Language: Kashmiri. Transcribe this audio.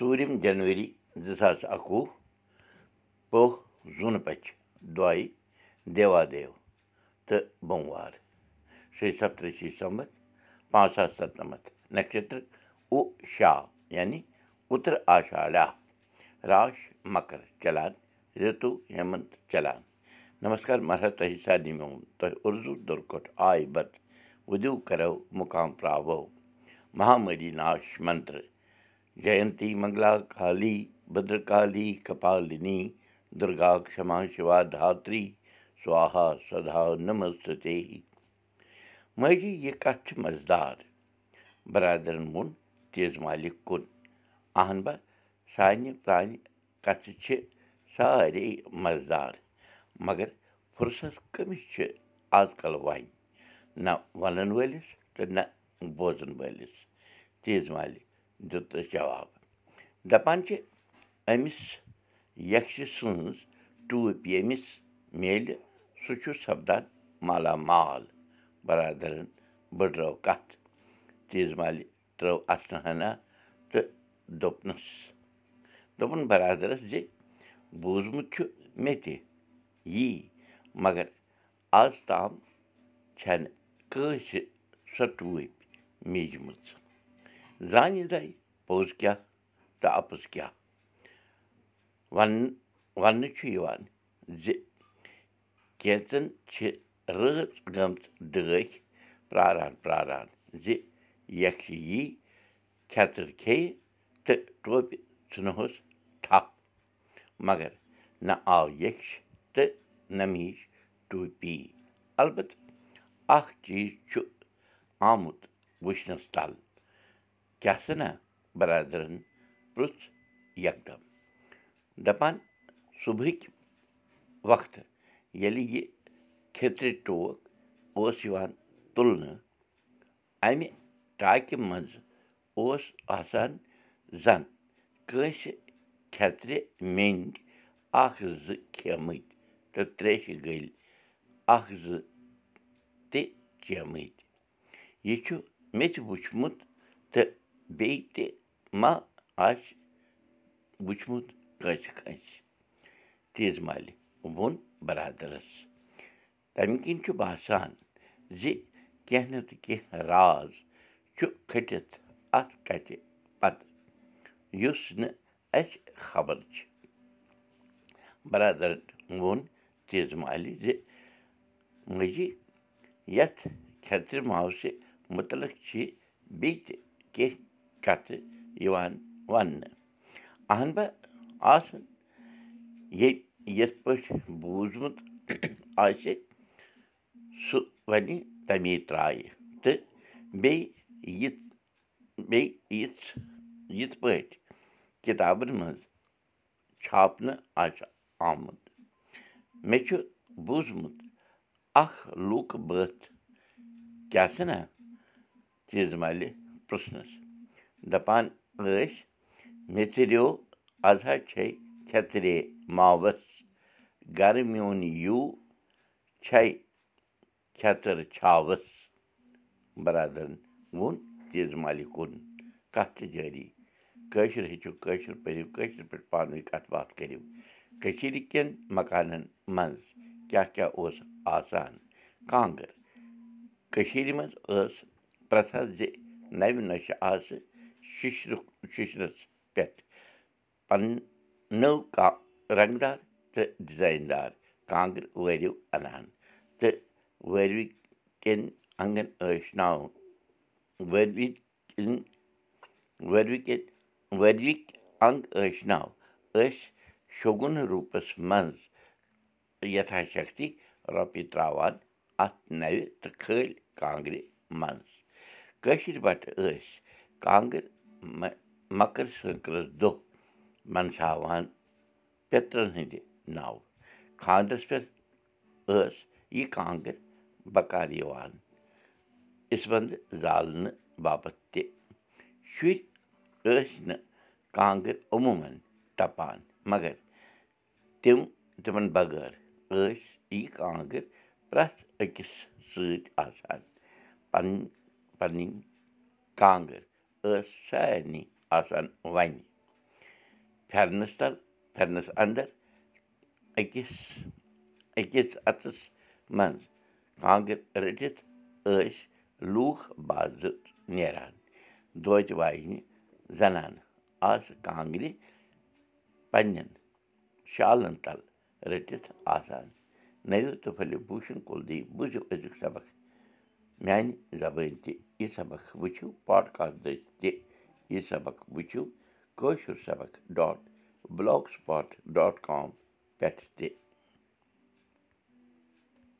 ژوٗرِم جنؤری زٕ ساس اَکوُہ پوہ زوٗنہٕ پٔچھ دۄیہِ دیوادیو تہٕ بوموار شیٚیہِ سَتتٕرٛشی سَمتھ پانٛژھ ساس سَتنَمَتھ نَشترٕ اُ شاہ یعنی اُتر آشاڈا راش مکر چلان رِتوٗ ہیمنت چلان نمسکار تۄہہِ اُردو دُرکُٹھ آے بت وُدِو کَرو مُقام پراوو مہامری ناش منتر جینتی منگلا کالی بدرکالی کپالنی دُرگا کما شِوا دھاتری سوہا سدا نمستے ماجی یہِ کَتھ چھِ مزٕدار بَرادرَن ووٚن تیز مالِک کُن اہن با سانہِ پرٛانہِ کَتھٕ چھِ سارے مزٕدار مگر فُرست کٔمِس چھِ آز کَل وَنہِ نہ وَنَن وٲلِس تہٕ نہ بوزَن وٲلِس تیز مالہِ دیُتُس جواب۔ دَپان چھِ أمِس یَکھشہِ سٕنٛز ٹوٗپۍ ییٚمِس میلہِ سُہ چھُ سَپدان مالامال بَرادَرَن بٔڈرٲو کَتھ۔ تیز مالہِ ترٛٲو اَسنہٕ ہنا تہٕ دوٚپنَس دوٚپُن بَرادَرَس زِ بوٗزمُت چھُ مےٚ تہِ یی مگر آز تام چھَنہٕ کٲنٛسہِ سۄ ٹوٗپۍ میٖجمٕژ زانہِ دَے پوٚز کیٛاہ تہٕ اَپُز کیٛاہ وَن وَننہٕ چھُ یِوان زِ کینٛژَن چھِ رٲژ گٔمٕژ ڈٲکۍ پیاران پیاران زِ یَکھِ یی کھٮ۪تٕر کھیٚیہِ تہٕ ٹوپہِ ژھٕنہوس تھپھ مگر نہ آو یکھِ تہٕ نہ میٖج ٹوٗپی البتہٕ اکھ چیٖز چھُ آمُت وٕچھنَس تَل کیٛاہ سا نہ بَرادَرَن پرُٛژھ یکدم دَپان صُبحٕکۍ وقتہٕ ییٚلہِ یہِ کھیٚترِ ٹوک اوس یِوان تُلنہٕ اَمہِ ٹاکہِ منٛز اوس آسان زَن کٲنٛسہِ کھٮ۪ترِ میٚنٛدۍ اَکھ زٕ کھیٚمٕتۍ تہٕ ترٛیشہِ گٔلۍ اَکھ زٕ تہِ چیٚمٕتۍ یہِ چھُ مےٚ تہِ وٕچھمُت تہٕ بیٚیہِ تہِ ما آسہِ وٕچھمُت کٲنٛسہِ کٲنٛسہِ تیز مالہِ ووٚن بَرادَرَس تَمہِ کِنۍ چھُ باسان زِ کیٚنٛہہ نَتہٕ کیٚنٛہہ راز چھُ کھٔٹِتھ اَتھ کَتھِ پَتہٕ یُس نہٕ اَسہِ خبر چھِ بَرادَرَن ووٚن تیز مالہِ زِ مٔجی یَتھ کھٮ۪ترِ ماوسہِ مُتعلق چھِ بیٚیہِ تہِ کیٚنٛہہ کَتھٕ یِوان وَننہٕ اہن با آسُن ییٚتہِ یِتھ پٲٹھۍ بوٗزمُت آسہِ سُہ وَنہِ تَمی ترٛایہِ تہٕ بیٚیہِ یِژھ بیٚیہِ یِژھ یِتھ پٲٹھۍ کِتابَن منٛز چھاپنہٕ آسہِ آمُت مےٚ چھُ بوٗزمُت اَکھ لوٗکہٕ بٲتھ کیٛاہ سا نہ تیز مالہِ پرٛژھنَس دَپان ٲسۍ مےٚ ژٔریو اَزا چھے کھٮ۪ترے ماوَس گَرٕ میون یوٗ چھے کھٮ۪تٕر چھاوَس بَرادَرَن ووٚن تیز مالہِ کُن کَتھ چھِ جٲری کٲشُر ہیٚچھِو کٲشُر پٔرِو کٲشِر پٲٹھۍ پانہٕ ؤنۍ کَتھ باتھ کٔرِو کٔشیٖرِ کٮ۪ن مکانَن منٛز کیٛاہ کیٛاہ اوس آسان کانٛگٕر کٔشیٖرِ منٛز ٲس پرٛٮ۪تھا زِ نَوِ نۄشہِ آسہٕ شِشرُک شِشرَس پٮ۪ٹھ پَنٕنۍ نٔو کا رنٛگ دار تہٕ ڈِزاین دار کانٛگٕر وٲرِو اَنان تہٕ وٲروِ کٮ۪ن اَنٛگَن ٲسۍ ناو وٲروِ کِنۍ وٲروِ کٮ۪ن وٲروِکۍ اَنٛگ ٲسۍ ناو ٲسۍ شوگُن روٗپَس منٛز یَتھا شکتی رۄپیہِ ترٛاوان اَتھ نَوِ تہٕ کھٲلۍ کانٛگرِ منٛز کٲشِرۍ بَٹہٕ ٲسۍ کانٛگٕر مَکٕر سنٛکرَس دۄہ مَنساوان پیٚترَن ہٕنٛدِ ناوٕ خانٛدرَس پٮ۪ٹھ ٲس یہِ کانٛگٕر بَکار یِوان اِسوَندٕ زالنہٕ باپَتھ تہِ شُرۍ ٲسۍ نہٕ کانٛگٕر عموٗمَن تَپان مگر تِم تِمَن بغٲر ٲسۍ یہِ کانٛگٕر پرٛٮ۪تھ أکِس سۭتۍ آسان پَنٕنۍ پَنٕنۍ کانٛگٕر ٲس سارنٕے آسان وَنہِ پھٮ۪رنَس تَل پھٮ۪رنَس اَنٛدر أکِس أکِس اَتھَس منٛز کانٛگٕر رٔٹِتھ ٲسۍ لوٗکھ بازرٕ نیران دوتہِ واجنہِ زَنانہٕ آسہٕ کانٛگرِ پنٛنٮ۪ن شالَن تَل رٔٹِتھ آسان نٔوِو تہٕ پھٔلِو بوٗشن کُلدیپ بوٗزِو أزیُک سبق میٛانہِ زبٲنۍ تہِ یہِ سبق وٕچھِو پاڈکاسٹ دٔسۍ تہِ یہِ سبق وٕچھِو کٲشُر سبق dot blog spot dot com پٮ۪ٹھ تہِ